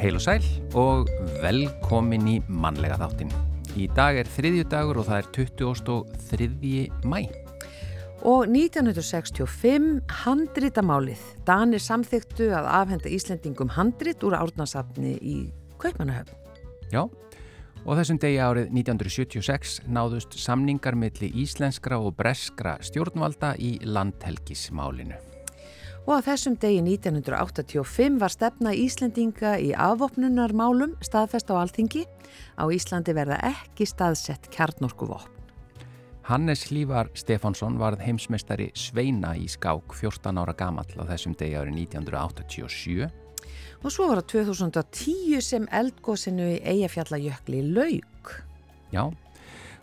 Heil og sæl og velkomin í mannlega þáttin. Í dag er þriðju dagur og það er 23. mæ. Og 1965 handritamálið. Danir samþyktu að afhenda Íslendingum handrit úr árnarsafni í Kaupmannahöfn. Já, og þessum degi árið 1976 náðust samningar milli íslenskra og breskra stjórnvalda í landhelgismálinu. Og á þessum degi 1985 var stefna Íslendinga í afvopnunarmálum staðfest á alþingi. Á Íslandi verða ekki staðsett kjarnorkuvopn. Hannes Lívar Stefánsson varð heimsmeistari Sveina í skák 14 ára gamall á þessum degi árið 1987. Og svo var það 2010 sem eldgóðsinu í Eyjafjallajökli laug. Já,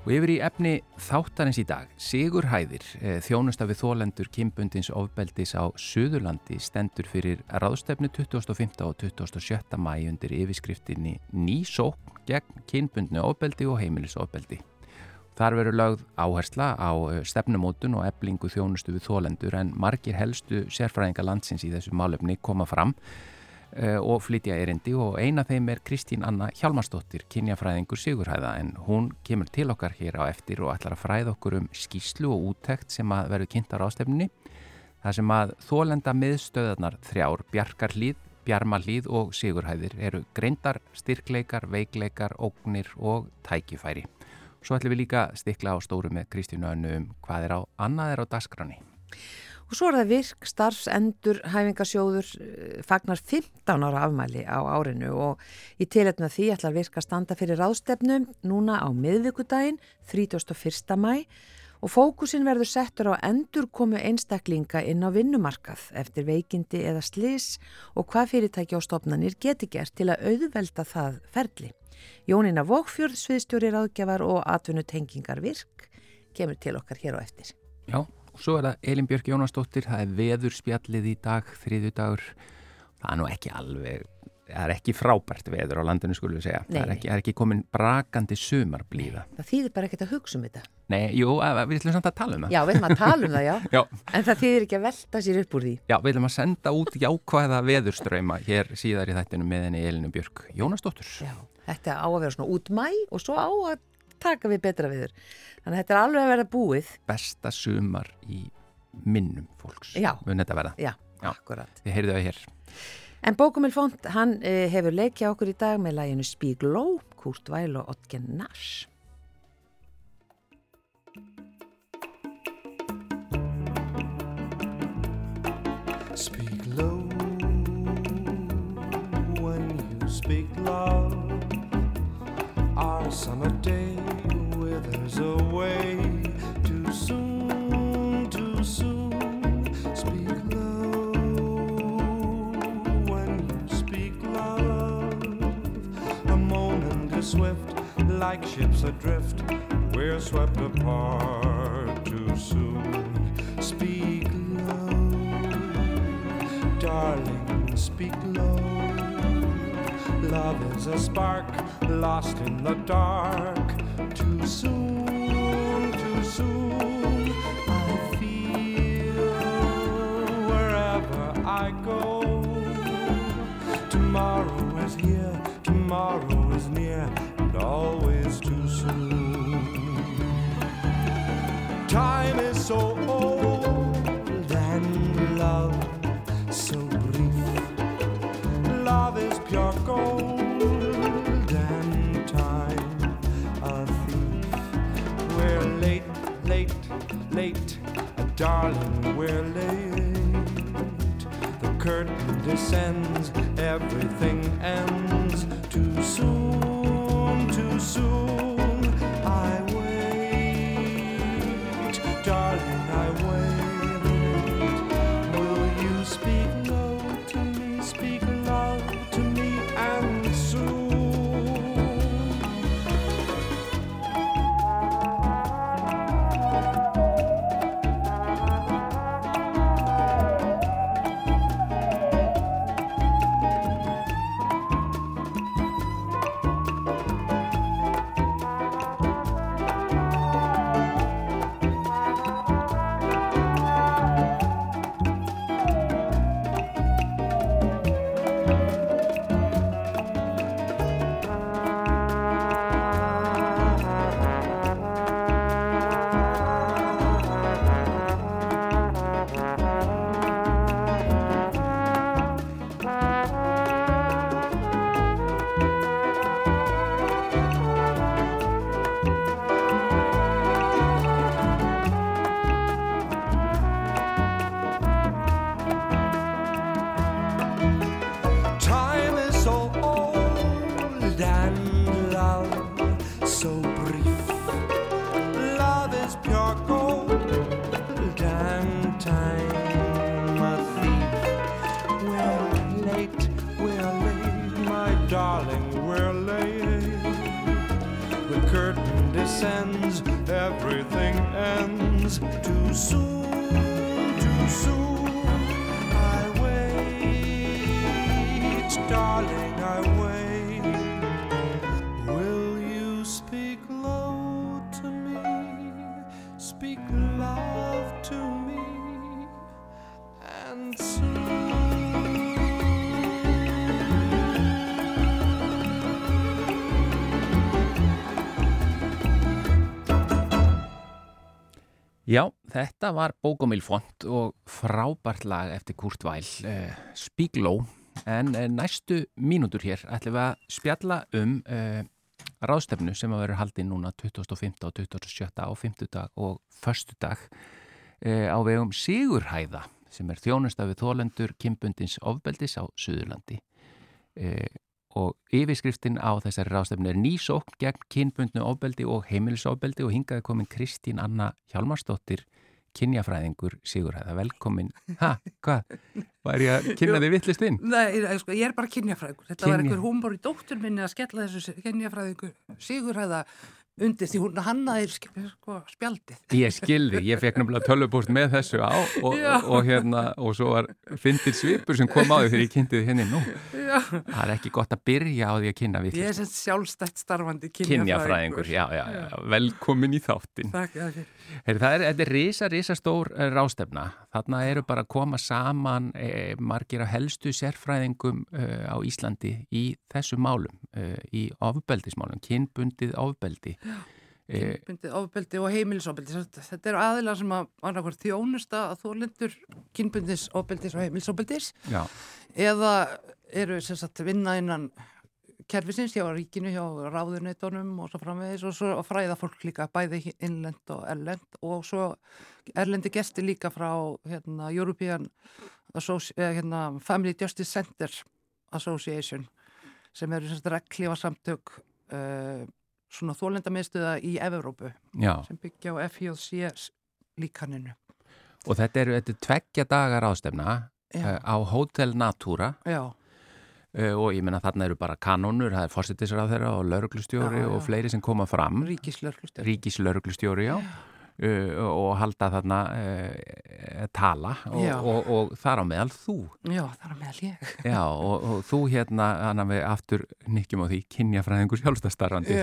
og yfir í efni þáttarins í dag. Sigur Hæðir, eh, þjónusta við þólendur Kimbundins ofbeldis á Suðurlandi stendur fyrir ráðstefnu 25. og 27. mæ undir yfirskriftinni Nýsókn gegn Kimbundinu ofbeldi og heimilisofbeldi. Þar veru lögð áhersla á eh, stefnumótun og eblingu þjónustu við þólendur en margir helstu sérfræðinga landsins í þessu málefni koma fram og flytja erindi og eina þeim er Kristín Anna Hjalmarsdóttir, kynjafræðingur Sigurhæða en hún kemur til okkar hér á eftir og ætlar að fræða okkur um skýslu og úttekt sem að verður kynntar ástefninni. Það sem að þólenda miðstöðarnar þrjár, Bjarkarlíð, Bjarmalíð og Sigurhæðir eru greindar, styrkleikar, veikleikar, ógnir og tækifæri. Svo ætlum við líka stikla á stóru með Kristínu Önnu um hvað er á annað er á dasgráni. Og svo er það virk starfsendur hæfingarsjóður eh, fagnar 15 ára afmæli á árinu og í tiletna því ætlar virk að standa fyrir ráðstefnu núna á miðvíkudaginn 31. mæ og fókusin verður settur á endur komu einstaklinga inn á vinnumarkað eftir veikindi eða slis og hvað fyrirtæki á stopnarnir geti gert til að auðvelda það ferli. Jónina Vókfjörð, sviðstjóri ráðgjafar og atvinnutengingar virk kemur til okkar hér á eftir. Já, og svo er það Elin Björk Jónasdóttir, það er veðurspjallið í dag, þriðu dagur. Það er nú ekki alveg, það er ekki frábært veður á landinu skulum við segja. Nei, það er ekki, er ekki komin brakandi sumarblíða. Það þýðir bara ekkert að hugsa um þetta. Nei, jú, við ætlum samt að tala um það. Já, við erum að tala um það, já. Já, En það þýðir ekki að velta sér upp úr því. já, við ætlum að senda út jákvæða veðurströyma hér síðar í þættinu með henni Elinu Björk Jónasdóttur. Já, þetta á að vera svona út mæ og svo á að taka við betra viður. Þannig að þetta er alveg að vera búið. Besta sumar í minnum fólks. Já. Mun þetta verða. Já, Já. akkurat. Þið heyrðu það hér. En Bókumil Font, hann uh, hefur leikja okkur í dag með læginu Spígló, Kurt Væl og Otgen Nash. Speak low when you speak loud. Summer day withers away too soon, too soon. Speak low when you speak love. A moment is swift, like ships adrift. We're swept apart too soon. Speak low darling, speak low. Love is a spark lost in the dark. Too soon, too soon. I feel wherever I go. Tomorrow is here, tomorrow is near, darling, we're late. The curtain descends, everything ends Já, þetta var Bókomil Font og frábært lag eftir Kurt Weil, uh, Speak Low, en uh, næstu mínútur hér ætlum við að spjalla um uh, ráðstefnu sem að vera haldið núna 2005. og 2007. á 50 dag og förstu dag á vegum Sigurhæða sem er þjónustafið þólendur Kimbundins ofbeldis á Suðurlandi og yfirskriftin á þessari ráðstefnu er nýsókn gegn kynbundnu ofbeldi og heimilisofbeldi og hingaði komin Kristín Anna Hjalmarsdóttir kynjafræðingur Sigurhæða, velkomin ha, hvað, var ég að kynna þið vittlist inn? Nei, sko, ég er bara kynjafræðingur þetta Kynja. var einhver húmbor í dóttur minni að skella þessu kynjafræðingur Sigurhæða undir því hún hannaði sko, spjaldið. Ég skilði, ég fekk náttúrulega tölvupúst með þessu á og, og, og hérna og svo var fyndir svipur sem kom á því þegar ég kynntiði henni nú. Já. Það er ekki gott að byrja á því að kynna við. Ég er sem sjálfstætt starfandi kynjafræðingur. Já, já, já, velkomin í þáttin. Takk. Heyr, það er, þetta er risa, risa stór eh, rástefna. Þarna eru bara að koma saman e, margir af helstu sérfræðingum e, á Íslandi í þessu málum, e, í ofbeldismálum, kynbundið ofbeldi. Kynbundið ofbeldi og heimilisofbeldi. Þetta eru aðilar sem að annarkvært þjónusta að þó lendur kynbundis ofbeldis og heimilisofbeldis Já. eða eru sagt, vinna innan kerfisins hjá ríkinu, hjá ráðuneytunum og svo framvegis og svo fræða fólk líka bæði innlend og erlend og svo erlendi gesti líka frá hérna, European Associ hérna, Family Justice Center Association sem eru reglífa samtök uh, svona þólendamiðstöða í Evrópu sem byggja á FJC líkaninu. Og þetta eru, þetta er tveggja dagar ástefna uh, á Hotel Natura Já. Uh, og ég menna þarna eru bara kanonur, það er fórsettisrað þeirra og lauruglustjóri og fleiri sem koma fram. Ríkislauruglustjóri. Ríkislauruglustjóri, já. Uh, og halda þarna uh, tala og, og, og þar á meðal þú. Já, þar á meðal ég. Já, og, og þú hérna, hann að við aftur nikkjum á því, kynjafræðingur sjálfstastarfandi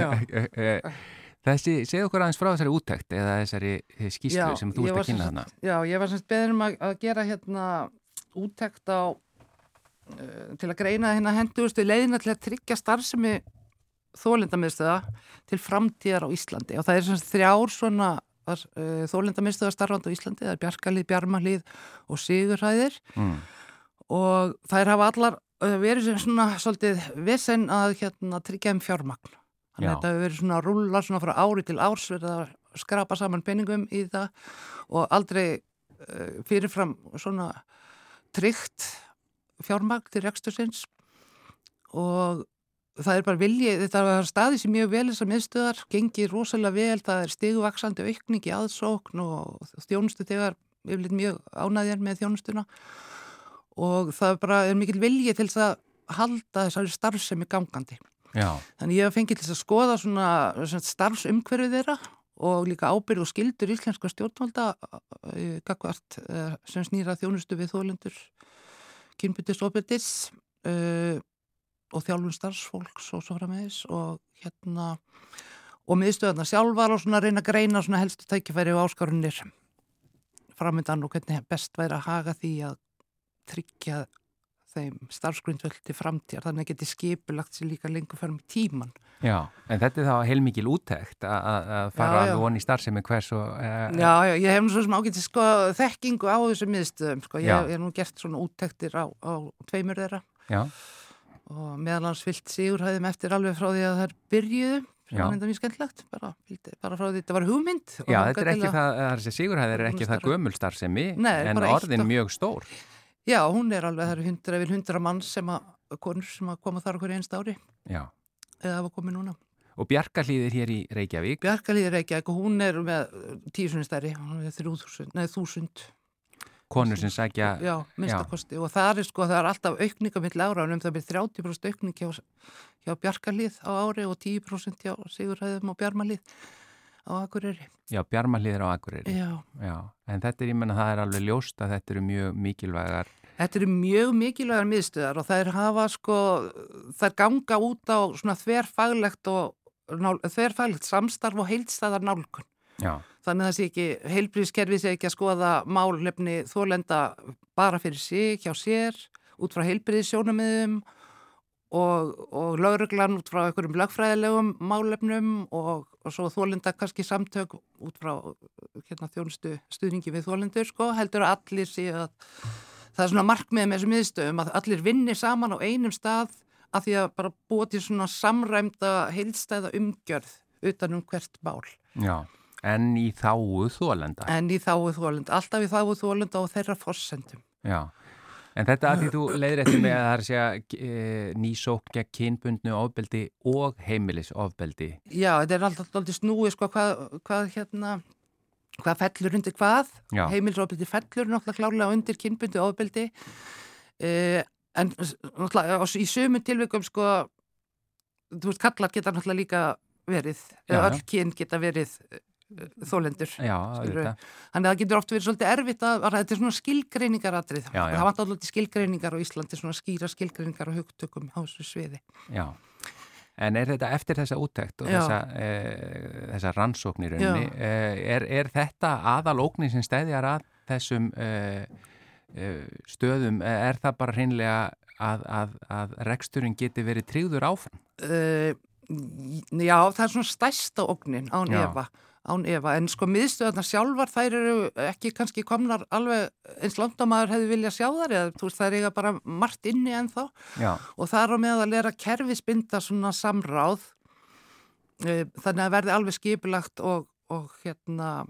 Þessi, segð okkur aðeins frá þessari úttækt eða þessari skýslu sem þú ert að kynna þarna. Já, ég var semst beður um að, að gera hérna úttækt á til að greina hérna hendugustu leiðina til að tryggja starfsemi þólindamiðstöða til framtíðar á Íslandi. Og það er semst þrjár svona uh, eh, þólendamistuðar starfand á Íslandi, það er Bjarkalið, Bjarmalið og Sigurhæðir. Mm. og þær hafa allar uh, verið svona svolítið vesen að hérna, tryggja um fjármagn. Þannig að þetta hefur verið svona að rúla svona frá ári til árs verið að skrapa saman peningum í það og aldrei uh, fyrirfram svona tryggt fjármagn til rekstusins og það er bara viljið, þetta er staði sem mjög vel þessar miðstöðar, gengir rosalega vel, það er stigvaksandi aukning í aðsókn og þjónustu þegar erum mjög ánæðjar með þjónustuna og það bara er mikil viljið til að halda þessari starfsemi gangandi. Já. Þannig ég hef fengið til að skoða svona, svona starfsumhverfið þeirra og líka ábyrð og skildur íslenska stjórnvalda eh, gagvart eh, sem snýra þjónustu við þólendur kynbyttis og þjálfum starfsfólks og svo frammeðis og hérna og miðstöðarna sjálfar og svona reyna að greina svona helstu tækifæri og áskarunir framöndan og hvernig best væri að haga því að tryggja þeim starfsgrundvöldi framtíðar. Þannig að geti skipilagt sér líka lengur í tíman. Já, en þetta er þá heilmikil úttækt að fara að voni starfsemi hvers og... Uh, já, já, ég hef nú svo sem ágætti sko þekkingu á þessu miðstöðum sko, ég hef nú gert svona úttæktir á, á tveimur þeirra. Já og meðalans vilt sigurhæðum eftir alveg frá því að það er byrjuðu. Sem var enda mjög skemmtlegt bara, bara frá því þetta var hugmynd Já, þetta er ekki það, er sigurhæðir er ekki það gömulstarfsemi en orðin mjög stór. Já, hún er alveg, það eru hundra yfir hundra mann sem að, konur sem að koma þar okkur einst ári. Já. Eða hafa komið núna. Og Bjarkarlíðir hér í Reykjavík. Bjarkarlíðir Reykjavík og hún er með tísunni stærri, hún er þrjúðsund, neð þúsund konur sem sækja Já, minnstakosti og það er sko, það er alltaf aukninga mitt lára um það byrð 30% aukning hjá, hjá Bjarkalíð á ári og 10% hjá Sigurhæðum og Bjarmalíð á Akureyri. Já, Bjarmalíð er á Akureyri. Já. Já, en þetta er, ég menna, það er alveg ljóst að þetta eru mjög mikilvægar. Þetta eru mjög mikilvægar miðstöðar og það er hafa sko, það er ganga út á svona þverfaglegt og þverfaglegt samstarf og heilstæðar nálgun. Já. Þannig að það sé ekki, heilbríðskerfið sé ekki að skoða málefni þólenda bara fyrir sig, hjá sér, út frá heilbríðssjónamiðum og, og lauruglan út frá einhverjum lögfræðilegum málefnum og, og svo þólenda kannski samtök út frá hérna, þjónustu stuðningi við þólendur sko, heldur að allir sé að það er svona markmið með þessum miðstöðum að allir vinni saman á einum stað að því að bara búa til svona samræmda heilstæða umgjörð utan um hvert mál. Já. En í þáu þólenda. En í þáu þólenda, alltaf í þáu þólenda og þeirra fossendum. Já, en þetta að því þú leiðir eftir með að það er að segja e, nýsók gegn kynbundnu ofbeldi og heimilisofbeldi. Já, þetta er alltaf alltaf snúið sko hvað, hvað hérna, hvað fellur undir hvað. Já. Heimilisofbeldi fellur náttúrulega klárlega undir kynbundu ofbeldi. E, en náttúrulega í sömu tilvikum sko, þú veist, kallar geta náttúrulega líka verið, öll kyn geta verið þólendur. Þannig að það getur oft verið svolítið erfitt að, þetta er svona skilgreiningaratrið. Já, já. Það vant alltaf skilgreiningar á Íslandi, svona skýra skilgreiningar á hugtökum á þessu sviði. Já. En er þetta eftir þessa úttekt og þessa, e, þessa rannsóknirunni, e, er, er þetta aðalóknin sem stæðjar að þessum e, stöðum, er það bara hreinlega að, að, að reksturinn geti verið tryggður áfram? Já, það er svona stærsta ógnin án efa, án efa, en sko miðstöðarnar sjálfar þær eru ekki kannski komnar alveg eins langt að maður hefði viljað sjá þar eða þú veist þær eiga bara margt inni en þá og það er á meðal er að kerfisbinda svona samráð uh, þannig að verði alveg skipulagt og, og hérna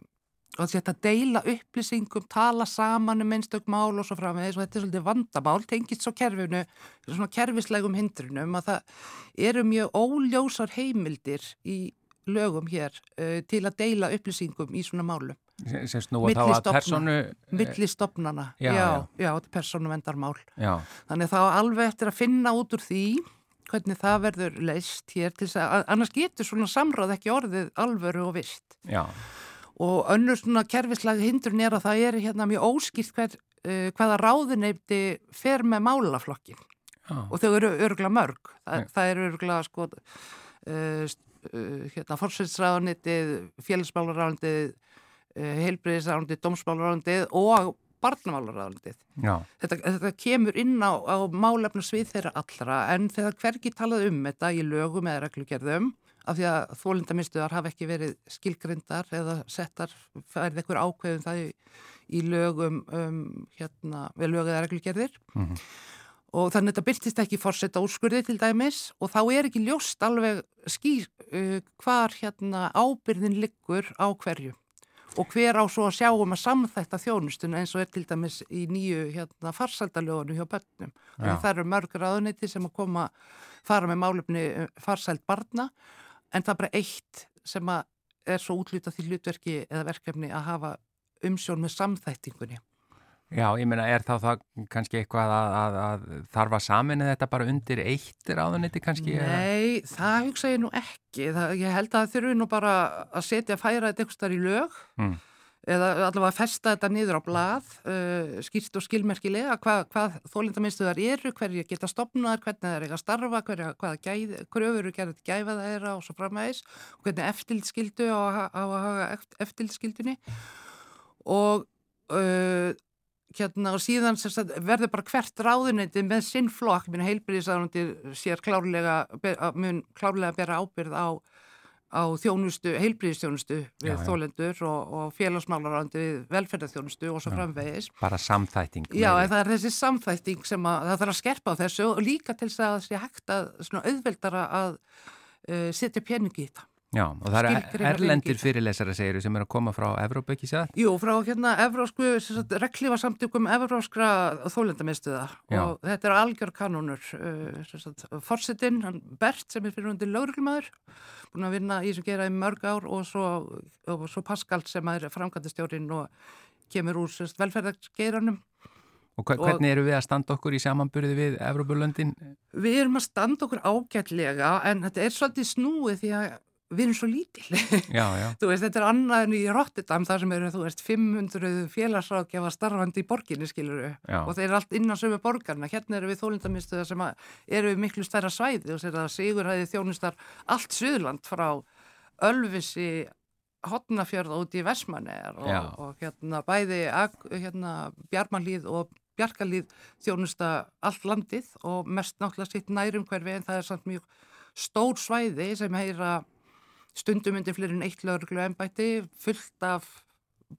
og þetta deila upplýsingum, tala saman um einstök mál og svo framvegis. Og þetta er svolítið vandamál, tengist svo kerfinu, svona kerfislegum hindrunum að það eru mjög óljósar heimildir í lögum hér uh, til að deila upplýsingum í svona málum. sem, snúa þá að personu... Milli stopnana, já, já, já. þetta er persónuvendarmál. Já, Þannig þá alveg eftir að finna út úr því hvernig það verður leist hér til þess að annars getur svona samráð ekki orðið alvöru og vist. já, Og önnur svona kerfislega hindrun er að það er hérna mjög óskýrt hver, uh, hvaða ráðuneyti fer með málaflokkin já, og þau eru örgla mörg. Nei. það eru örgla sko uh, hérna forsvitsráðunitið, félagsmálaráðunitið, uh, heilbriðisráðunitið, dómsmálaráðunitið og barnamálaráðunitið. já, Þetta, þetta kemur inn á, á málefna svið þeirra allra en þegar hvergi talað um þetta í lögum eða reglugerðum af því að þólindamistuðar hafa ekki verið skilgrindar eða settar færið eitthvað ákveðum það í, í lögum um, hérna, við lög eða reglugerðir Mhm. Og þannig að þetta byrtist ekki fórsetta úrskurði til dæmis og þá er ekki ljóst alveg skýr uh, hvar hérna ábyrðin liggur á hverju og hver á svo að sjá um að samþætta þjónustuna eins og er til dæmis í nýju hérna, farsældalögunum hjá börnum. Já. Það eru mörg ráðuniti sem að koma fara með málefni uh, farsæld barna en það er bara eitt sem að er svo útlutað því hlutverki eða verkefni að hafa umsjón með samþættingunni. Já, ég meina, er þá það kannski eitthvað að, að, að þarf að samina þetta bara undir eitt ráðuniti kannski? eða? Nei, það hugsa ég nú ekki. Það, ég held að það þurfi nú bara að setja að færa þetta eitthvað í lög Mm. eða allavega að festa þetta niður á blað, uh, skýrt og skilmerkilega hvað, hvað þólindamistuðar eru, hverju geta stopnaðar, hvernig það er eitthvað að starfa, hverju, hvaða gæð, kröfur eru gerðið gæfa það er og svo framæðis hvernig eftirlitskildu á, að ha- á að hafa eft- eftirlitskildunni og uh, hérna og síðan sagt, verður bara hvert ráðuneyti með sinn flokk, minn heilbyrðisáðundi sér klárlega, mun klárlega bera ábyrð á, á þjónustu, heilbyrðistjónustu við Já, já. þólendur og, og félagsmálaráðundi við velferðarþjónustu og svo Já. framvegis. Bara samþætting? Já, það er þessi samþætting sem að það þarf að skerpa á þessu og líka til þess að það sé hægt að svona auðveldara að uh, setja peningi í þetta. Já, og það eru erlendir fyrirlesara segiru sem eru að koma frá Evrópu ekki sér? Jú, frá hérna evrósku, reglífa samtökum evróskra þólendamistuða og þetta er algjör kanónur. Uh, Forsetin, hann Bert sem er fyrir hundi lögreglumæður, búin að vinna í sem gera í mörg ár og svo, og svo Pascal sem er framkvæmdastjórin og kemur úr velferðargeiranum Og hvernig eru við að standa okkur í samanburði við Evrópulöndin? Við erum að standa okkur ágætlega en þetta er svolítið snúið því að við erum svo lítil. Já, já. þú veist, þetta er annað en í Rotterdam þar sem eru, þú veist, 500 félagsrákjafa starfandi í borginni, skiluru. Já. Og þeir eru allt innan sömu borgarna. Hérna eru við þólindamistuða sem að eru við miklu stærra svæði og sér að Sigurhæði þjónustar allt Suðurland frá Ölfisi, Hotnafjörð út í Vesmanegar og, og hérna bæði hérna, Bjarmalíð og Bjarkalíð þjónusta allt landið og mest náttúrulega sitt nærum hverfi en það er samt mjög stór svæði sem heyra stundum undir fleiri en eitt lögreglu ennbætti, fullt af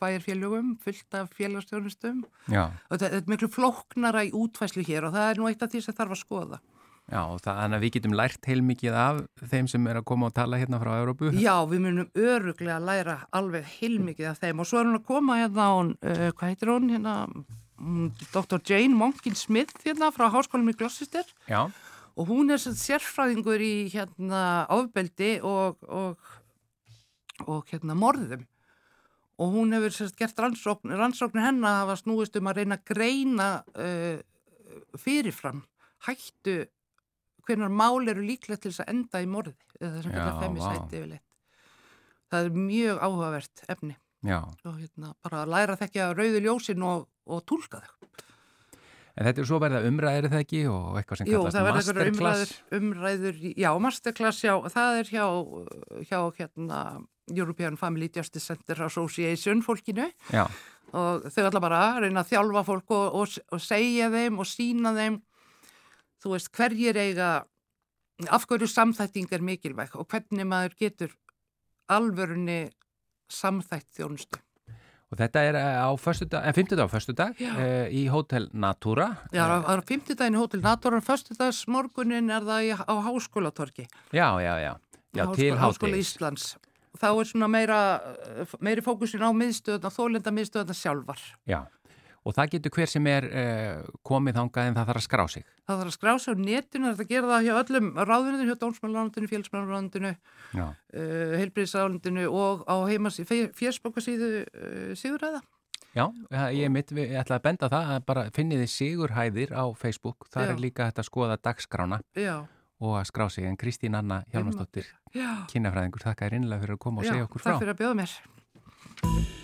bæjarfélögum, fullt af félagsstjónustum Já, og þetta er miklu flóknara í útfæslu hér og það er nú eitt af því sem þarf að skoða. já, þannig að við getum lært heilmikið af þeim sem er að koma og tala hérna frá Evrópu. Já, við munum öruglega að læra alveg heilmikið af þeim og svo er hún að koma hérna, hún, uh, hvað heitir hún, hérna, Dr. Jane Monkin Smith hérna frá Háskólum í Gloucester Já, og hún er sem sérfræðingur í hérna ofbeldi og, og, og hérna morðum og hún hefur sérst gert rannsókn, rannsóknir hennar að hafa snúist um að reyna að greina uh, fyrirfram hættu hvernar mál eru líklegt til þess að enda í morði eða Já, þetta vá. femmisæti yfirleitt. Það er mjög áhugavert efni já. og hérna bara að læra að þekkja rauðu ljósin og, og túlka þau. En þetta er svo verða umræðir það ekki og eitthvað sem Jú, kallast það verður einhverjar masterclass. umræður, umræður, já, masterclass, já, það er hjá, hjá hérna, European Family Justice Center Association fólkinu Já, og þau ætla bara að reyna að þjálfa fólk og, og, og segja þeim og sína þeim, þú veist, hverjir eiga, af hverju samþætting er mikilvæg og hvernig maður getur alvörunni samþætt þjónustu. Og þetta er eh, á fymtudag á föstudag Já. uh, í Hotel Natura. Já, á fimmtudaginn í Hótel Natur og föstudags morgunin er það í, á Háskólatorki. Já, já, já. Já, Háskóla, til Háskóla. Íslands. Þá er svona meira, eh, meiri fókusin á miðstöðuna, þólenda miðstöðuna sjálfar. Já, og það getur hver sem er uh, komið þangað en það þarf að skrá sig. Það þarf að skrá sig á netinu, þetta gerir það hjá öllum ráðuninu, hjá Dómsmálaráðundinu, Félagsmálaráðundinu, Já, uh, Heilbríðsráðundinu og á heimas fjersbókasíðu uh, Siguræða. já eh, ég mitt, við ég ætla að benda það að bara finnið þið sigurhæðir á Facebook, þar Já. er líka hægt að skoða dagskrána Já, og að skrá sig, en Kristín Anna Hjálmarsdóttir, já, kynafræðingur, þakka þér innlega fyrir að koma og já, segja okkur frá. takk fyrir að bjóða mér.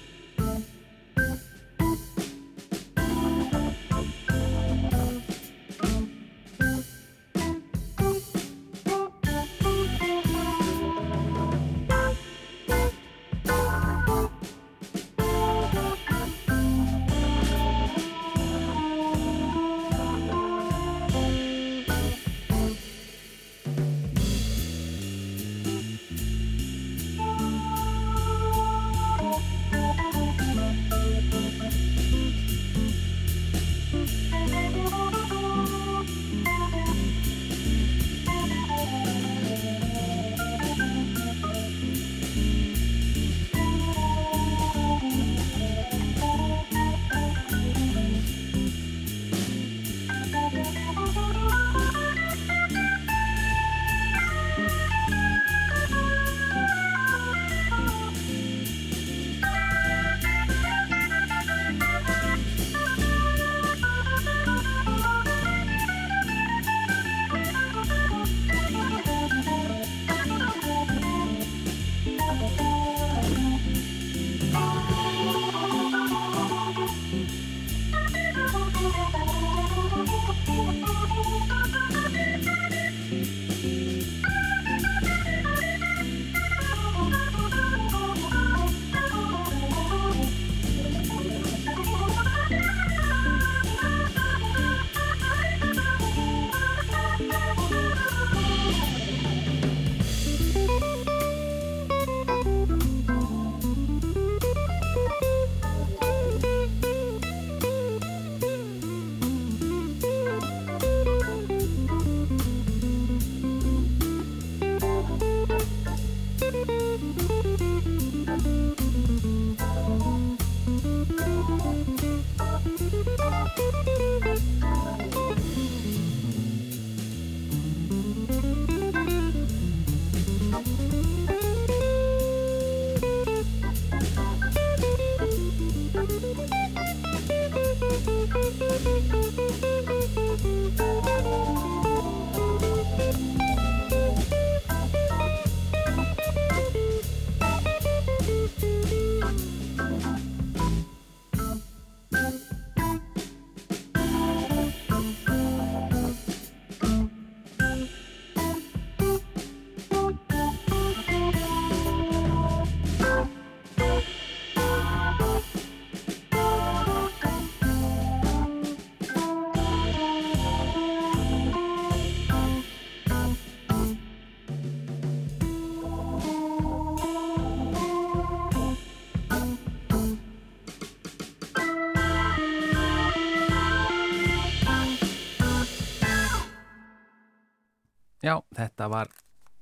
Já, þetta var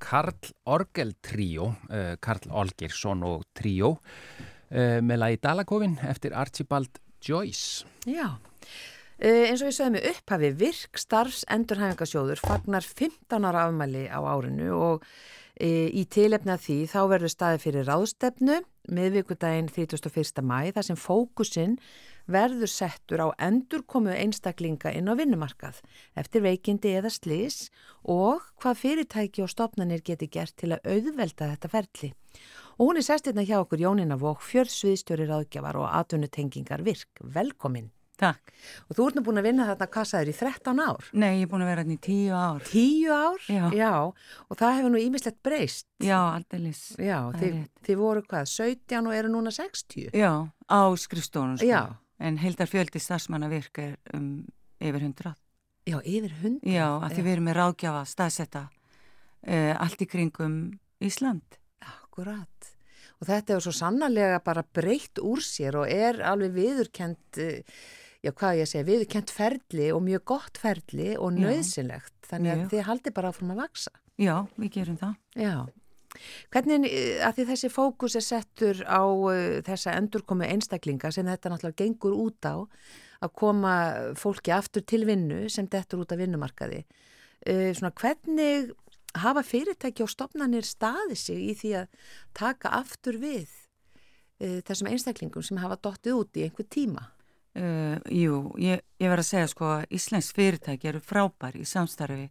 Karl Orgel Tríó, uh, Karl Olgersson og Tríó uh, með lagi Dalakofin eftir Archibald Joyce. Já, uh, eins og við sögum við upphafi virk starfs endurhæfingasjóður fagnar 15 ára afmæli á árinu og í tilefna því þá verður staði fyrir ráðstefnu miðvíkudaginn 31. mæ þar sem fókusinn verður settur á endurkomu einstaklinga inn á vinnumarkað eftir veikindi eða slis og hvað fyrirtæki og stopnarnir geti gert til að auðvelda þetta ferli. Og hún er sestirna hjá okkur Jónina Vók, fjörðsviðstjóri ráðgjafar og atvinnutengingar virk. Velkomin. Takk. Og þú ert nú búin að vinna þarna kassaður í 13 ár. Nei, ég er búin að vera hérna í 10 ár. 10 ár? Já. Já, og það hefur nú ímislegt breyst. Já, alldeles. Já, þið, þið voru hvað, 17 og eru núna 60? Já, á skrifstónum sko. Já. En heldar fjöldi starfsmanna virka er um yfir 100. Já, yfir 100? Já, að því við erum með ráðgjafa, staðsetta, uh, allt í kringum Ísland. Akkurat. Og þetta er svo sannarlega bara breytt úr sér og er alveg viðurkend... Uh, já hvað ég segja, viðkent ferli og mjög gott ferli og nöðsynlegt þannig að já. þið haldi bara áfram að vaksa. Já, við gerum það. Já. Hvernig eh, að því þessi fókus er settur á uh, þessa endurkomu einstaklinga sem þetta náttúrulega gengur út á að koma fólki aftur til vinnu sem dettur út af vinnumarkaði. Uh, svona hvernig hafa fyrirtæki og stopnarnir staði sig í því að taka aftur við þessum einstaklingum sem hafa dottið út í einhver tíma? Uh, jú, ég, ég verð að segja sko að Íslensk fyrirtæki eru frábæri í samstarfi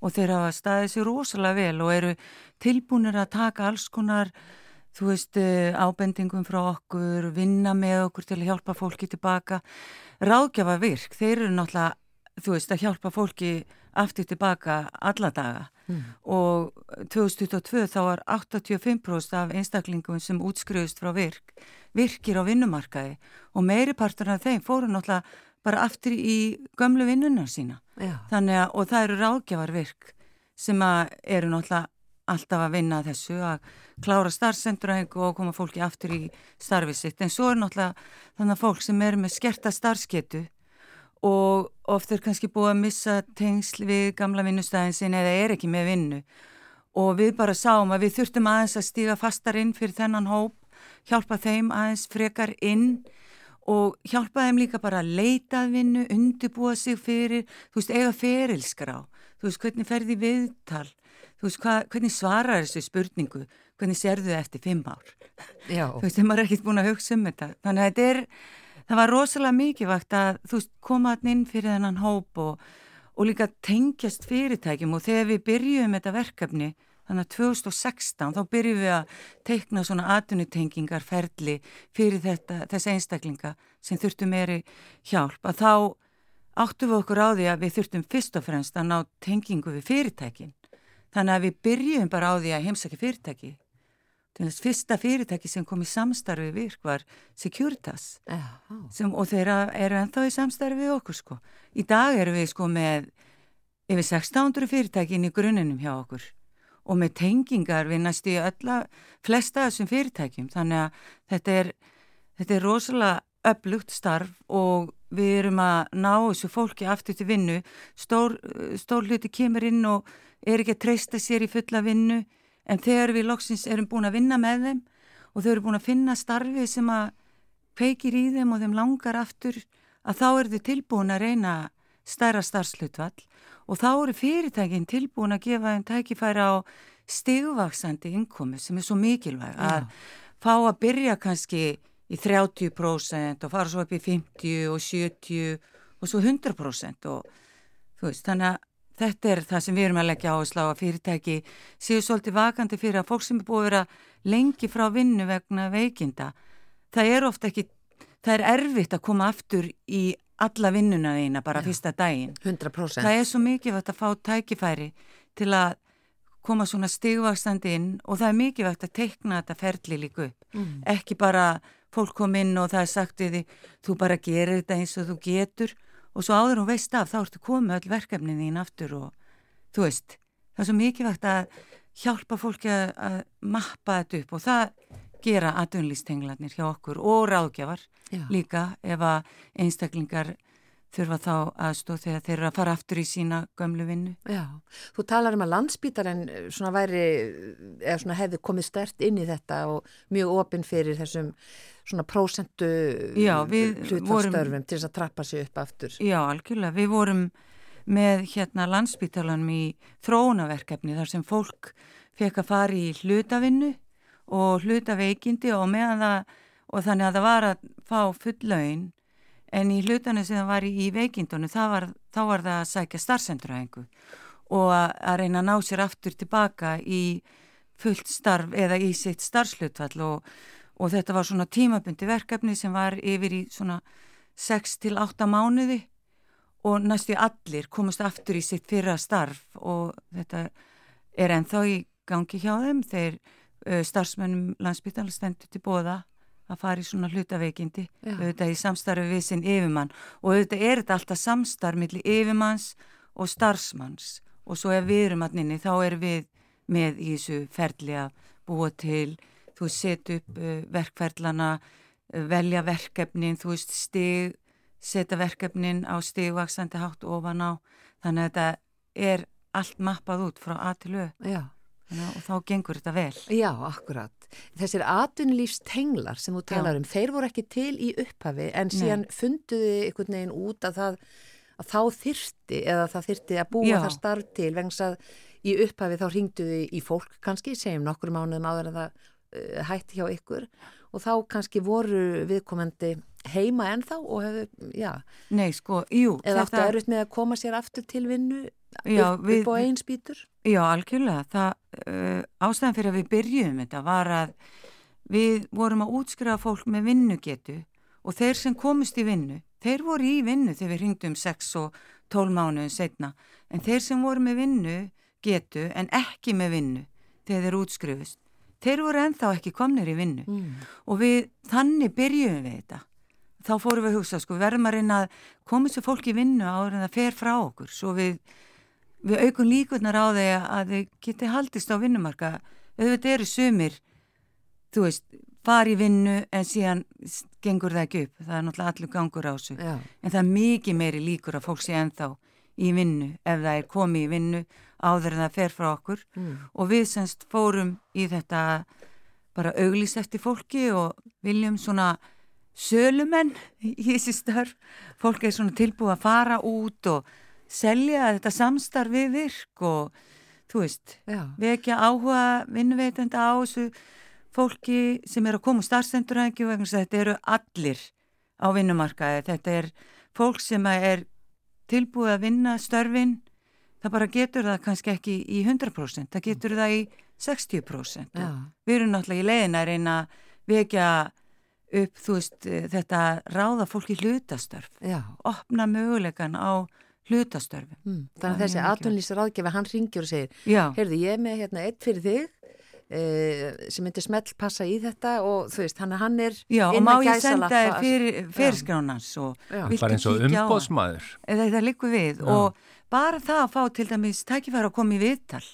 og þeir hafa staðið sér rosalega vel og eru tilbúinir að taka alls konar, þú veist, uh, ábendingum frá okkur, vinna með okkur til að hjálpa fólki tilbaka. Ráðgjafa virk, þeir eru náttúrulega, þú veist, að hjálpa fólki aftur tilbaka alla daga mm. og 2022 þá var 85% af einstaklingum sem útskriðust frá virk virkir á vinnumarkaði og meiri partur af þeim fóru náttúrulega bara aftur í gömlu vinnunar sína. Að, og það eru ráðgjafar virk sem að eru náttúrulega alltaf að vinna þessu að klára starfsendurhengu og koma fólki aftur í starfið sitt. En svo er náttúrulega þannig að fólk sem eru með skerta starfsketu og oft er kannski búið að missa tengsl við gamla vinnustæðin sin eða er ekki með vinnu og við bara sáum að við þurftum aðeins að stíga fastar inn fyrir þennan hóp hjálpa þeim aðeins frekar inn og hjálpa þeim líka bara að leita að vinnu, undibúa sig fyrir, þú veist, eiga ferilskrá, þú veist, hvernig ferði viðtal, þú veist, hva, hvernig svarar þessu spurningu, hvernig serðu þið eftir fimm ár. Já. Þú veist, þeim er ekkert búin að hugsa um þetta. Þannig að þetta er, það var rosalega mikið vakt að, þú veist, koma alltaf inn fyrir þennan hóp og, og líka tengjast fyrirtækjum og þegar við byrjum þetta verkefni, Þannig að 2016 þá byrjum við að teikna svona atvinnutengingar ferli fyrir þetta, þessi einstaklinga sem þurftum meiri hjálp. Að þá áttum við okkur á því að við þurftum fyrst og fremst að ná tengingu við fyrirtækin. Þannig að við byrjum bara á því að heimsækja fyrirtæki. Þannig að fyrsta fyrirtæki sem kom í samstarfi virk var Securitas sem, og þeirra eru ennþá í samstarfi við okkur sko. Í dag eru við sko með yfir 600 fyrirtækin í gruninum hjá okkur og með tengingar við næstu í ölla flesta þessum fyrirtækjum. Þannig að þetta er, þetta er rosalega öflugt starf og við erum að ná þessu fólki aftur til vinnu. Stór, stór hluti kemur inn og er ekki að treysta sér í fulla vinnu en þegar við loksins erum búin að vinna með þeim og þau eru búin að finna starfi sem að kveikir í þeim og þeim langar aftur að þá eru þau tilbúin að reyna stærra starfslutvall og þá eru fyrirtækinn tilbúin að gefa þeim tækifæra á stigvaksandi innkomi sem er svo mikilvæg að Já. fá að byrja kannski í 30% og fara svo upp í 50 og 70 og svo 100% og þú veist þannig að þetta er það sem við erum að leggja áherslu á að fyrirtæki séu svolítið vakandi fyrir að fólk sem er búið að vera lengi frá vinnu vegna veikinda það er ofta ekki, það er erfitt að koma aftur í alla vinnuna þína bara Já, fyrsta daginn. 100% það er svo mikilvægt að fá tækifæri til að koma svona stigvakstandi inn og það er mikilvægt að teikna þetta ferli líku upp. Mm. ekki bara fólk kom inn og það er sagt við því þú bara gerir þetta eins og þú getur. Og svo áður og veist af þá ertu komið öll verkefnin þín aftur og þú veist það er svo mikilvægt að hjálpa fólki að mappa þetta upp og það gera atvinnlýstenglarnir hjá okkur og ráðgjafar Já. líka ef að einstaklingar þurfa þá aðstóð þegar þeir eru að fara aftur í sína gömlu vinnu. Já, þú talar um að landsbítarinn svona væri, eða svona hefði komið stert inn í þetta og mjög opinn fyrir þessum svona prósentu hlutfallstörfum til þess að trappa sig upp aftur. Já, algjörlega. Við vorum með hérna landsbítalanum í þróunaverkefni þar sem fólk fekk að fara í hlutavinnu og hlutaveikindi og meðan það, og þannig að það var að fá fullaun en í hlutanu sem það var í veikindunum var, þá var það að sækja starfsendurhæfingu og að, að reyna að ná sér aftur tilbaka í fullt starf eða í sitt starfslutfall og, og þetta var svona tímabundi verkefni sem var yfir í svona 6-8 mánuði og næstu allir komast aftur í sitt fyrra starf og þetta er ennþá í gangi hjá þeim. Þeir starfsmönnum landsbytala stendur til bóða að fara í svona hlutaveikindi auðvitað í samstarfi við sinn yfirmann og auðvitað er þetta alltaf samstarf millir yfirmanns og starfsmanns og svo ef við erum allinni þá erum við með í þessu ferli að búa til, þú setja upp uh, verkferlana, uh, velja verkefnin, þú veist, stig, setja verkefnin á stigvaksandi hátt ofan á, þannig að þetta er allt mappað út frá A til Ö. Já. Já, og þá gengur þetta vel. Já, akkurat. Þessir atvinnulífstenglar sem þú talar Já. um, þeir voru ekki til í upphafi en síðan Nei. funduði einhvern veginn út að, það, að þá þyrti eða það þyrti að búa Já. það starf til vegna að í upphafi þá ringduði í fólk kannski, segjum nokkur mánuðum áður en það uh, hætti hjá ykkur og þá kannski voru viðkomandi heima ennþá og hefðu, já. Nei, sko, jú. Eða þetta... aftur eruð með að koma sér aftur til vinnu já, upp, við, upp á einn spýtur? Já, algjörlega. Það, uh, ástæðan fyrir að við byrjuðum þetta var að við vorum að útskrifa fólk með vinnugetu og þeir sem komist í vinnu, þeir voru í vinnu þegar við ringdum 6 og 12 mánuðin setna, en þeir sem voru með vinnu getu en ekki með vinnu þegar þeir útskrifust, þeir voru enþá ekki komnir í vinnu mm. og við þannig byrjuðum við þetta. Þá fórum við að hugsa, sko, verðum að reyna að þessu fólk í vinnu áður en það fer frá okkur, svo við við aukun líkunar á því að þið geti haldist á vinnumarka. Auðvitað eru sumir þú veist, fari í vinnu en síðan gengur það ekki upp. Það er náttúrulega allur gangur á þessu. En það er mikið meiri líkur að fólk sé ennþá í vinnu ef það er komið í vinnu áður en það fer frá okkur. Mm. og við semst fórum í þetta bara auglís eftir fólki og viljum svona sölumenn í þessi störf. Fólk er svona tilbúið að fara út og selja þetta samstarfi virk og þú veist, Já. vekja áhuga vinnuveitenda á þessu fólki sem er að koma úr starfsendurækju og þetta eru allir á vinnumarkaði, þetta er fólk sem er tilbúið að vinna störfin, það bara getur það kannski ekki í 100% það getur það í 60% Já. við erum náttúrulega í leiðin að reyna að vekja upp þú veist, þetta ráða fólki hlutastörf, opna mögulegan á hlutastörfum. Mm. Þannig að þessi atvinnlýsar aðgefa, hann ringir og segir, heyrðu ég með hérna eitt fyrir þig e, sem myndir smelt passa í þetta og þú veist, hann, hann er Já, og má ég senda þér fyrir, fyrirskránans og bara eins og umbóðsmaður. Eða það likur við Já. og bara það að fá til dæmis tækifæra að koma í viðtal,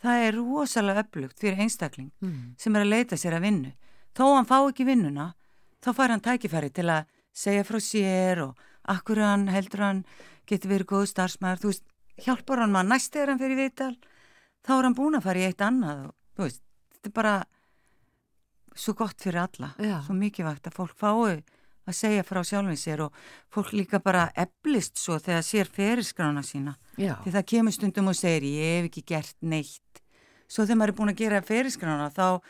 það er rosalega öflugt fyrir einstakling mm. sem er að leita sér að vinnu. Þó hann fá ekki vinnuna, þá fær hann tækifæri til að segja frá sér og akkur hann heldur hann getur verið góð starfsmæður, þú veist, hjálpar hann maður næst þegar hann fyrir viðtal, þá er hann búin að fara í eitt annað og þú veist, þetta er bara svo gott fyrir alla, Já. svo mikilvægt að fólk fái að segja frá sjálfin sér og fólk líka bara eblist svo þegar sér ferirskrána sína. Já. því það kemur stundum og segir ég hef ekki gert neitt. Svo þegar maður er búin að gera ferirskrána þá,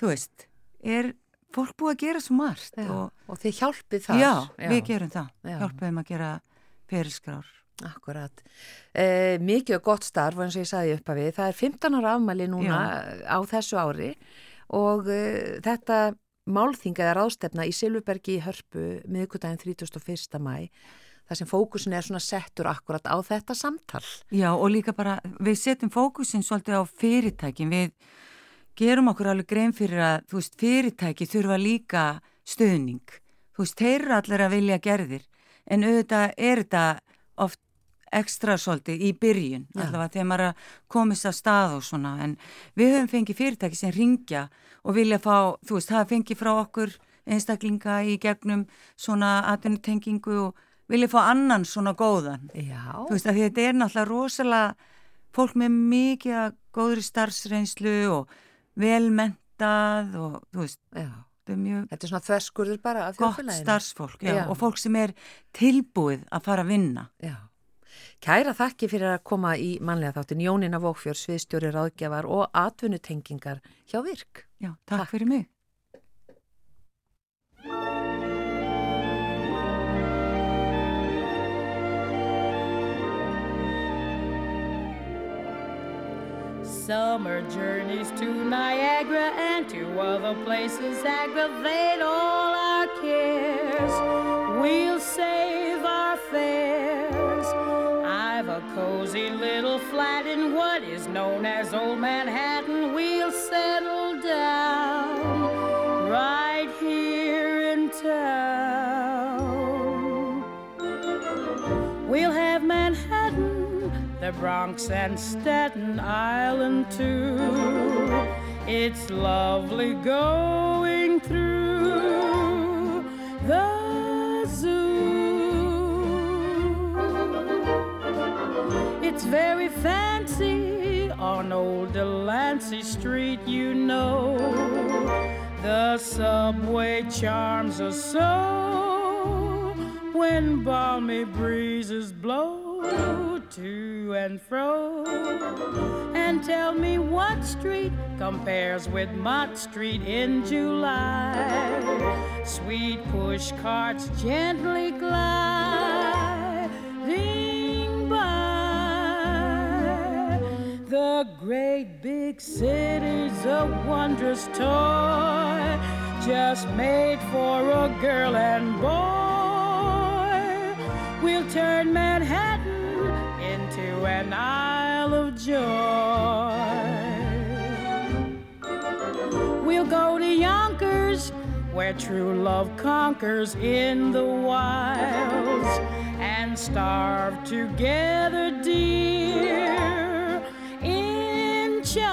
þú veist, er fólk búið að gera svo margt og, og þið hjálpið það Já, Já. við gerum það, hjálpum að gera ferilskrár. Akkurat. Eh, mikið og gott starf eins og ég saði upp að við. Það er 15 ára afmæli núna Já. á þessu ári og eh, þetta málþing eða ráðstefna í Silvubergi í Hörpu miðgutæðin 31. mæ þar sem fókusin er svona settur akkurat á þetta samtal. Já og líka bara við setjum fókusin svolítið á fyrirtækin. Við gerum okkur alveg grein fyrir að þú veist fyrirtæki þurfa líka stöðning. Þú veist þeir eru allir að vilja gerðir en auðvitað er þetta oft ekstra svolítið í byrjun ja. allavega þegar maður komist á stað og svona en við höfum fengið fyrirtæki sem ringja og vilja fá, þú veist, það fengið frá okkur einstaklinga í gegnum svona atvinnutengingu og vilja fá annan svona góðan. Já. Þú veist að þetta er náttúrulega rosalega fólk með mikið að góðri starfsreynslu og velmentað og þú veist, Já. þetta er mjög Þetta er svona þverskurður bara af gott þjóðfélaginu. starfsfólk já, Já. og fólk sem er tilbúið að fara að vinna. Já. Kæra þakki fyrir að koma í mannlega þáttin Jónina Vókfjörð, sviðstjóri ráðgjafar og atvinnutengingar hjá Virk. Já, takk, Takk. fyrir mig. Summer journeys to Niagara and to other places aggravate all our cares. We'll save our fares. I've a cozy little flat in what is known as Old Manhattan. We'll settle down right here in town. We'll have the Bronx, and Staten Island too. It's lovely going through the zoo. It's very fancy on old Delancey Street, you know. The subway charms us so when balmy breezes blow to and fro. And tell me what street compares with Mott Street in July. Sweet push carts gently gliding by. The great big city's a wondrous toy, just made for a girl and boy. We'll turn Manhattan into an Isle of Joy. We'll go to Yonkers, where true love conquers in the wilds, and starve together, dear, in childs.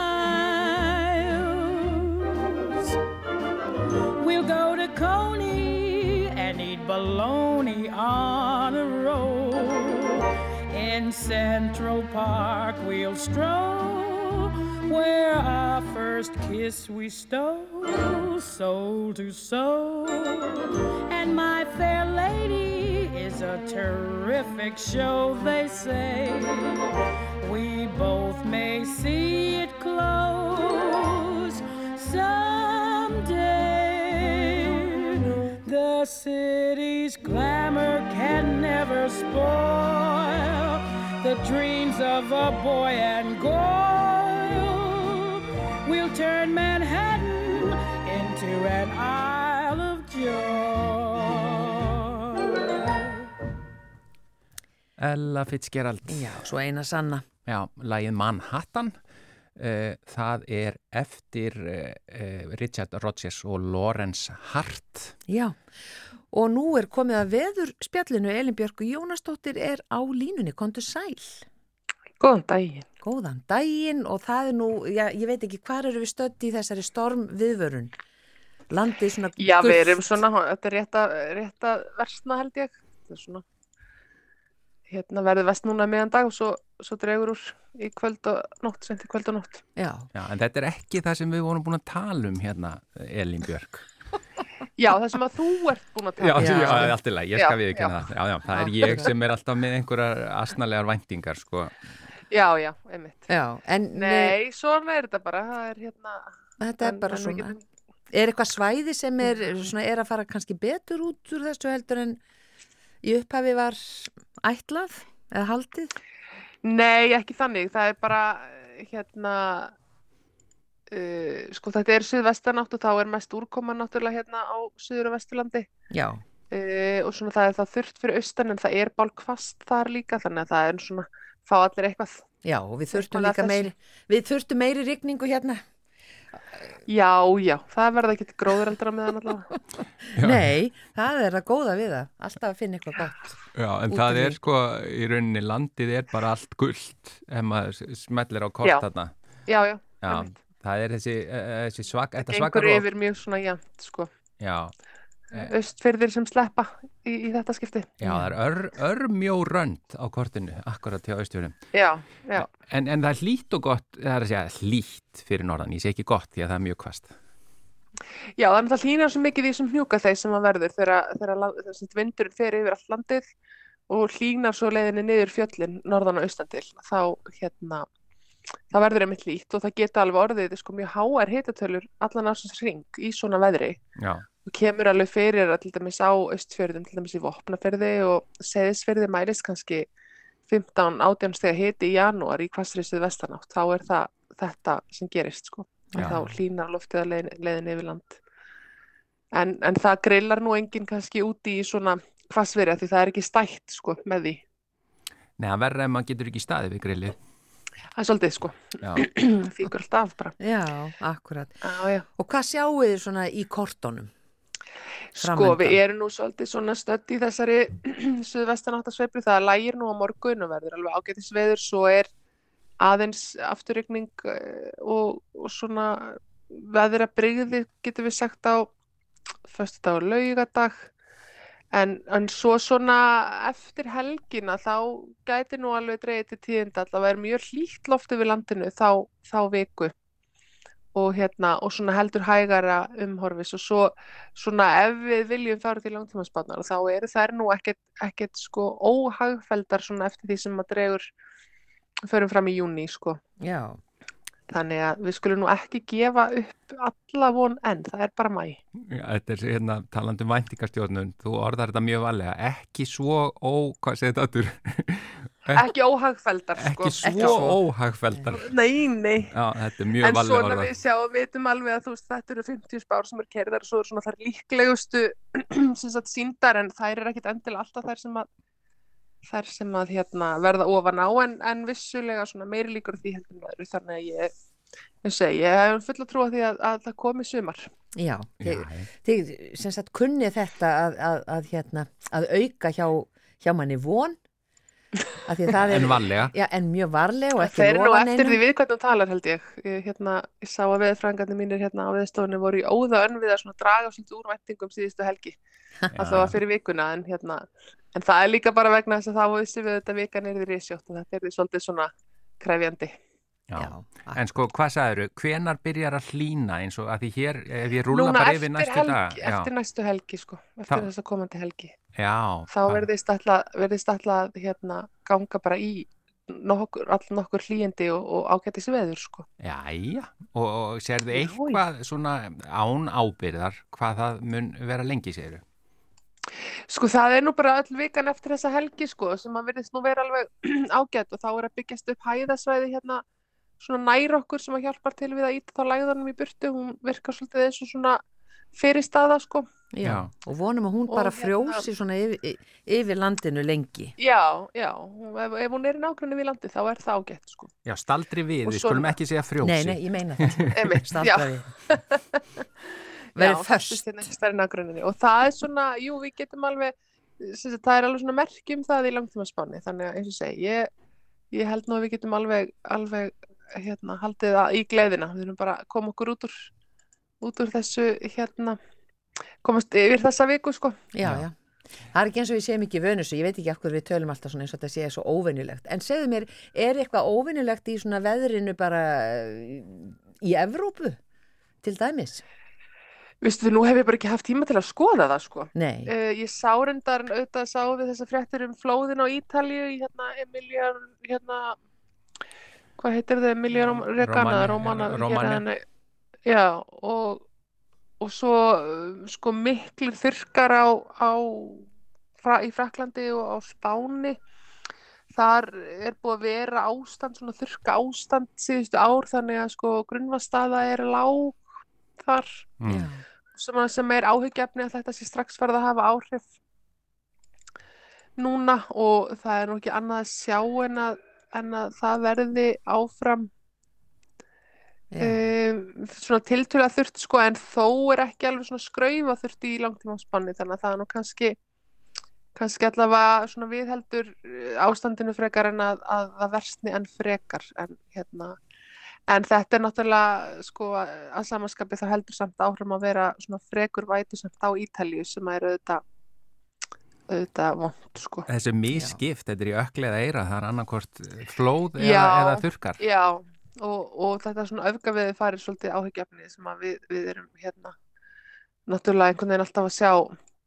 We'll go to Coney and eat bologna on a roll. In Central Park, we'll stroll where our first kiss we stole, soul to soul. And my fair lady is a terrific show, they say. We both may see it close someday. The city's glamour can never spoil the dreams of a boy and girl. We'll turn Manhattan into an Isle of Joy. Ella Fitzgerald. Já, svo eina sanna. Já, lagið Manhattan. Uh, það er eftir uh, Richard Rodgers og Lawrence Hart. Já, og nú er komið að veður spjallinu Elin Björk og Jónasdóttir er á línunni, kontu sæl. Góðan daginn. Góðan daginn og það er nú, já, ég veit ekki hvað eru við stödd í þessari storm viðvörun. Landið svona Já, við erum svona, þetta er rétt að, rétt að versna held ég. Þetta er svona, hérna verður vest núna meðan dag og svo, svo dregur úr í kvöld og nótt, sent í kvöld og nótt. Já, Já, en þetta er ekki það sem við vorum búin að tala um hérna, Elin Björk. Já, það sem að þú ert búin að Já, tala já, já, allt í lagi, ég skal Já, við ekki já. það. Já, já, það er ég sem er alltaf með einhverjar asnalegar væntingar, sko. Já, já, einmitt. já, en við, Nei, svona er þetta bara, það er hérna... þetta er en- bara en við svona. getum- Er eitthvað svæði sem er, svona, er að fara kannski betur út úr þessu heldur en í upphafi var ætlað eða haldið? Nei, ekki þannig, það er bara, hérna, uh, sko þetta er suðvestanátt og þá er mest úrkoma náttúrulega hérna á suður og vesturlandi. Já, Uh, og svona það er það þurft fyrir austan en það er bálkvast þar líka þannig að það er svona fá allir eitthvað já, og við þurftum líka meiri, við þurftum meiri rigningu hérna. já, já, það verða ekki gróður eldra með hann allavega. Nei, það er að góða við það, alltaf að finna eitthvað gott. Já, en það er sko, í rauninni landið er bara allt gullt ef maður smellir á kort Já. þarna. já, já, Já. Það er þessi, eh, þessi svak, þetta svakar yfir mjög svona jæmt sko Já, austfyrðir sem sleppa í, í þetta skipti. Já, það er ör, örmjó rönd á kortinu, akkurat hjá austfjörðum. Já, já. En, en það er hlýtt og gott, það er að segja hlýtt fyrir norðan, ég sé ekki gott því að það er mjög kvast. Já, það er náttúrulega hlýnar svo mikið í þessum hnjúka þeir sem að verður þegar, vindurinn fer yfir allt landið og hlýnar svo leiðinni niður fjöllin norðan og austan til. Þá, hérna, það verður einmitt lít og það geta alveg orðið sko, mjög háar hitatölur allan ásins ring í svona veðri. Já, og kemur alveg fyrir að til dæmis á austfjörðum, til dæmis í Vopnafjörði og Seðisfjörði mælist kannski 15-18 steg hiti í janúar í hvassriðsið vestanátt, þá er það þetta sem gerist sko, Já. að þá hlýnar loftið að leiðin, leiðin yfir land en, en það grillar nú enginn kannski úti í svona hvassveri því það er ekki stætt sko með því neða verða ef maður getur ekki staðið við grillið. Það er svolítið sko, Já, fíkur alltaf af bara. Já, akkurat. já, já. Og hvað sjáu þið svona í kortunum? Sko, við erum nú svolítið svona stödd í þessari suðvestanáttasveiflu, það lægir nú á morgun og verður alveg ágætis veður, svo er aðeins afturrykning og, og svona veðra brigði, getum við sagt á föstudag og laugadag, en, en svo svona eftir helgina þá gæti nú alveg dreigið til tíðinda, allavega er mjög hlýtt loft yfir landinu þá, þá viku. Og hérna og svona heldur hægara umhorfis. Og svo svona ef við viljum fara til langtímanspannar þá eru þær nú ekkert, ekkert sko óhagfeldar svona eftir því sem maður dregur förum fram í júni sko. Já, þannig að við skulum nú ekki gefa upp alla von enn, það er bara mæ Já, þetta er hérna talandi um væntingastjórnun, þú orðar þetta mjög valega, ekki svo ó, hvað segir þetta aftur? ekki óhagfeldar sko ekki svo óhagfeldar. nei, nei. Já, þetta er mjög en svona við sjáum, vitum alveg að þú veist, þetta eru 50 spár sem er kerðar og svo eru svona þær líklegustu síndar en þær eru ekkit endilega alltaf þær sem að þær sem að hérna, verða ofan á en, en vissulega svona meiri líkur því heldur en öðru þannig að ég ég segi, ég hef fulla trú á því að, að það komi sumar já. Þið, sem sagt kunni þetta að, að, að, hérna, að auka hjá, hjá manni von að því að það er en valega. já, en mjög varlega Það er nú eftir því við hvernig hún talar held ég. Ég, hérna, ég sá að veðfræðingarnir mínir hérna á veðstofunni voru í óða að svona draga svolítið úr væntingum síðustu helgi. Alltaf fyrir vikuna en hérna, en það er líka bara vegna þess að þá vissi við þetta vikan er því risjótt og þetta er því svolítið svona krefjandi. Já. Já, En sko, hvað sagður, hvenar byrjar að hlýna eins og að því hér, ef ég rúla Núna bara yfir næstu helgi, dag. Já, eftir næstu helgi sko, eftir Það- þessa komandi helgi. já. Þá verðist alltaf, alltaf hérna ganga bara í nokkur, all nokkur hlýjandi og, og ágættis veður sko. Jæja, og, og sérðu eitthvað svona án ábyrðar hvað það mun vera lengi, segir Sko það er nú bara öll vikan eftir þessa helgi sko sem að verðist nú vera alveg ágætt og þá er að byggjast upp hæðasvæði hérna svona nær okkur sem að hjálpar til við að íta þá lægðanum í burtu, hún virkar svolítið eins og svona fyrirstaða sko. já. Já. og vonum að hún Og bara hérna- frjósi svona yfir, yfir landinu lengi Já, já, hún- ef, ef hún er í nágrunni við landi þá er það ágætt sko. Já, staldri við, Og við svona- skulum ekki segja frjósi. nei, nei, ég meina það Einmitt, já. Verið Já, föst hérna og það er svona, jú við getum alveg, sagt, það er alveg svona merkjum það í langtímaspáni þannig að eins og segi, ég, ég held nú að við getum alveg, alveg hérna, haldið það í gleðina, við erum bara að koma okkur út úr, út úr þessu hérna, komast yfir þessa viku sko. já, Já. Það er ekki eins og við segjum ekki vönusu, ég veit ekki af hverju við tölum alltaf svona eins og þetta sé svo óvinnilegt. En segðu mér, er eitthvað óvinnilegt í svona veðrinu bara eh, í Evrópu til dæmis? Vistu, nú hef ég bara ekki haft tíma til að skoða það sko. Nei, Uh, ég sá reyndar, auðvitað sá við þessa fréttir um flóðin á Ítalíu í hérna Emilian, hérna, hvað heitir þau, Emilian Regana, Romagna, Romana, Romagna. hérna, já, og, og svo uh, sko miklir þurrkar á, á fra, í Fraklandi og á Spáni, þar er búið að vera ástand, svona þurrka ástand síðustu ár, þannig að sko grunnvastaða er lág þar Mm. já, sem, að- sem er áhyggjefni að þetta sé strax farið að hafa áhrif núna og það er nú ekki annað að sjá en að, en að það verði áfram já, um, svona tiltölulega þurft sko en þó er ekki alveg svona skraufa þurft í langtímaspanni þannig að það er nú kannski kannski allavega svona viðheldur eh, ástandinu frekar en að, að það versni enn frekar en hérna En þetta er náttúrulega, sko, að samanskapi þá heldur samt áhrifum að vera svona frekur vætu samt á Ítalíu sem er auðvitað, auðvitað vond, sko. Þessi misskipt, þetta er í ökli eða eira, það er annarkort flóð eða, Já. eða þurkar. Já, og, og þetta svona öfgaviði farið svolítið áhyggjafni sem að við, við erum hérna náttúrulega einhvern veginn alltaf að sjá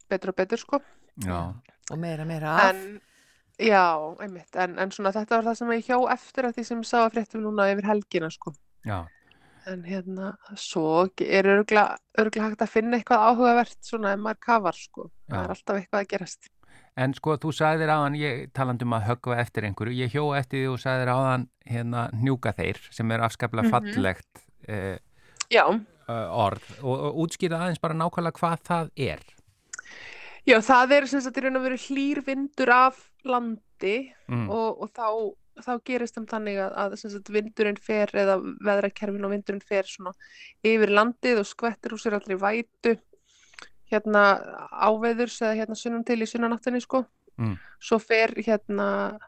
betur og betur, sko. Já, og meira, meira af. En, já, einmitt, en, en svona þetta var það sem ég hjó eftir að því sem ég sá að fréttum núna yfir helgina, sko. já, En hérna, svo er örgulega, örgulega hægt að finna eitthvað áhugavert svona ef maður kafar, sko. Það Já. er alltaf eitthvað að gerast. En sko, þú sagðir áðan, ég talandi um að höggva eftir einhverju, ég hjó eftir því og sagðir áðan hérna njúka þeir sem er afskaplega Mhm. fallegt eh, Já, uh, orð og, og útskýra aðeins bara nákvæmlega hvað það er. já, það er sem sagt í raun og veru hlýr vindur af landi Mm. og, og þá, þá gerist þeim þannig að, að sagt, vindurinn fer eða veðrakerfin og vindurinn fer yfir landið og skvettir úr sér allri vætu hérna áveðurs eða hérna sunnum til í sunnanáttinni sko Mm. svo fer hérna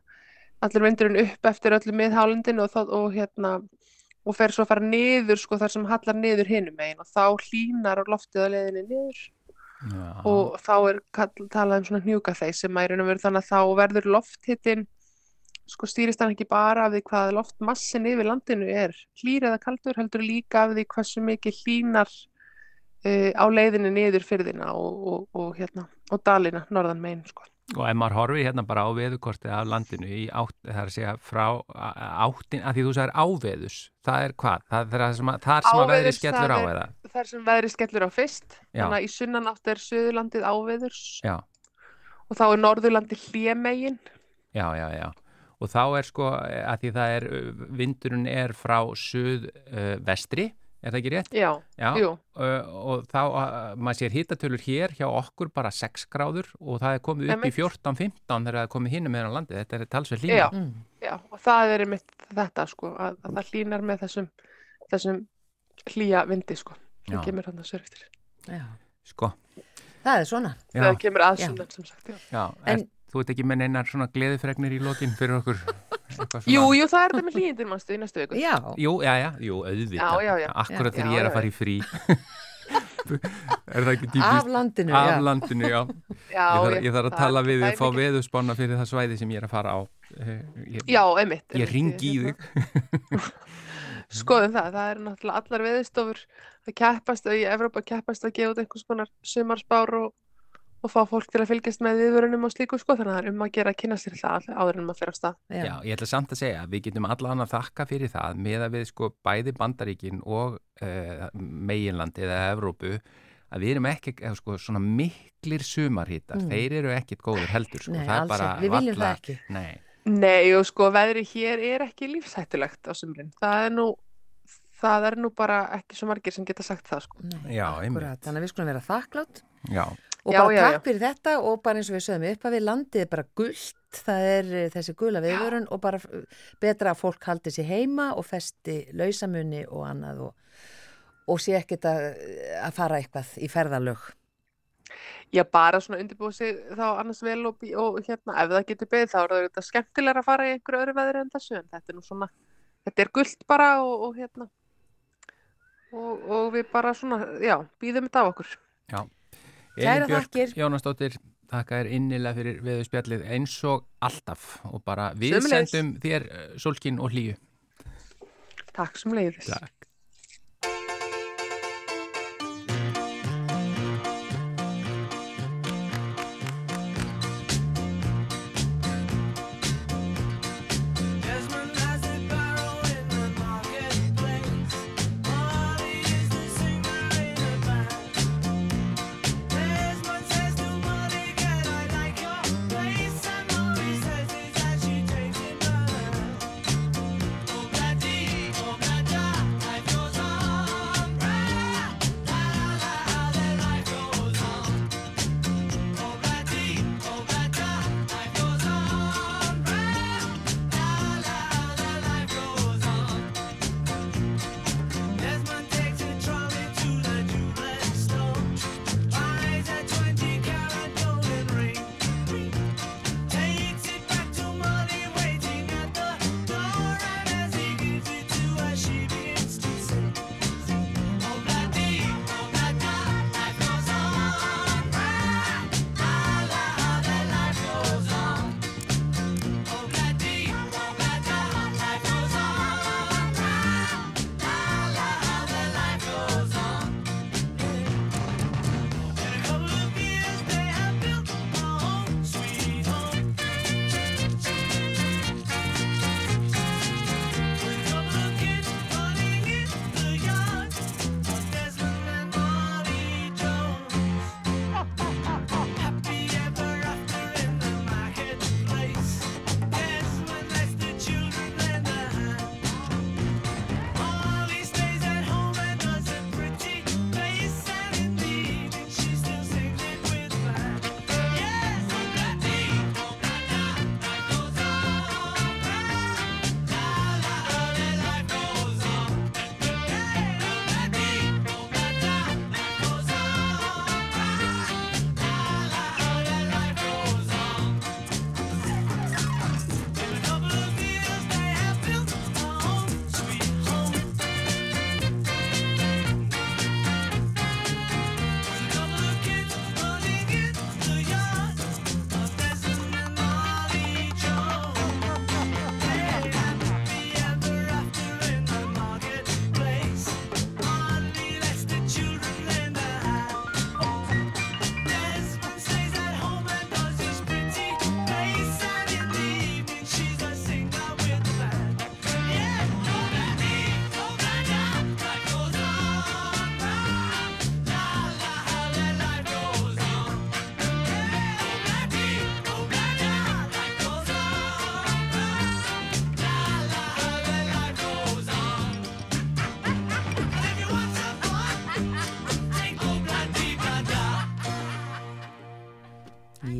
allur vindurinn upp eftir öllu miðhálendinu og, og hérna og fer svo að fara niður sko þar sem hallar niður hinum megin og þá hlínar á loftið á leiðinni niður Já, og þá er talað um svona hnjúka þeir sem og veru þannig að þá verður lofthittin sko stýrist hann ekki bara af því hvað loftmassin yfir landinu er hlýr eða kaldur heldur líka af því hversu mikið hlínar uh, á leiðinu niður fyrðina og, og, og hérna og dalina norðan megin sko. Og ef maður horfi hérna bara á veðukortið af landinu í átt, það er að segja frá áttin, að því þú sagðir áveðus, það er hvað? Það er það sem að, þar sem að veðri skellur á það er- eða? sem veðri skellur á fyrst Já. þannig að í sunnanátt er Suðurlandið áveðurs Já, og þá er Norðurlandið hlémegin já, já, já. Og þá er sko, að því það er, vindurinn er frá suð uh, vestri, er það ekki rétt? já, Já, jú, uh, og þá, uh, maður sér hittatölur hér hjá okkur bara 6 gráður og það er komið upp í Einmitt. 14-15 þegar það er komið hinum meðan á landi, þetta er talsveg lína. já Mm. Já, og það er einmitt þetta sko, að, að það hlýnar með þessum, þessum hlýja vindi sko, það kemur hann að sér eftir. Já. Sko, Það er svona. já, Það kemur Já. aðsundan sem sagt, já. já, En- er, þú ert ekki með neinar svona gleðifregnir í lokin fyrir okkur? Jú, jú, það er þetta með hlýjindir mannstu í næstu viku. Já, Jú, já, já, jú, auðvitað. Já, já, já. Akkurat þegar ég er að fara í frí. er það ekki af típist? landinu, Af já. landinu, já. Já, Ég þarf, ég þarf að tala við þig, er fá veðuspanna fyrir það svæði sem ég er að fara á. Eh, Ég, Já, einmitt. ég einmitt, ringi í hérna, þig. Skoðum það, það er náttúrulega allar veðistofur að keppast og í Evrópa keppast að gefa út einhvers konar sumarspár og, og fá fólk til að fylgjast með viðvörunum og slíku sko, þannig að það er um að gera að kynna sér það áður en maður fyrir á stað. Já, ég ætla samt að segja að við getum allan að þakka fyrir það með að við sko bæði Bandaríkin og uh, meginlandi eða Evrópu að við erum ekki eh, sko, svona miklir sumarhittar, Mm. þeir eru ekkit góður heldur sko, Nei, það alls bara ekki. Við viljum það ekki. Nei, Nei, og sko, veðri hér er ekki lífshættulegt á sumrin. Það er nú, það er nú bara ekki svo margir sem geta sagt það, sko. Nei, Já, akkurat. einmitt. Þannig að við skulum vera þakklátt já, og Já, bara já, takk já. fyrir þetta og bara eins og við sögum upp að við landið er bara gullt, það er eh, þessi gula viðvörun og bara eh, betra að fólk haldi sér heima og festi lausamunni og annað og, og sé ekkert að, að fara eitthvað í ferðalög. Já, bara svona undirbúið sig þá annars vel og, og hérna, ef það getur beðið þá er það auðvitað skemmtilega að fara í einhverju öðru veðri en þessu, en þetta er nú svona, þetta er gullt bara og, og hérna, og, og við bara svona, já, býðum þetta á okkur. já. Björk þakkir. Jónasdóttir, þakka þér innilega fyrir veðurspjallið eins og alltaf og bara við Sömuleiðis. sendum þér uh, sólkin og hlýju. Takk sem leiðis. Takk.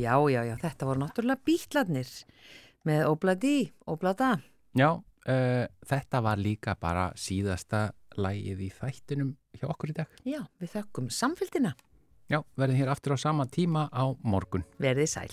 Já, já, já, þetta voru náttúrulega bítladnir með Obladi, Oblada. Já, uh, þetta var líka bara síðasta lægið í þættinum hjá okkur í dag. Já, við þökkum samfélgina. Já, verðum hér aftur á sama tíma á morgun. Verðið sæl.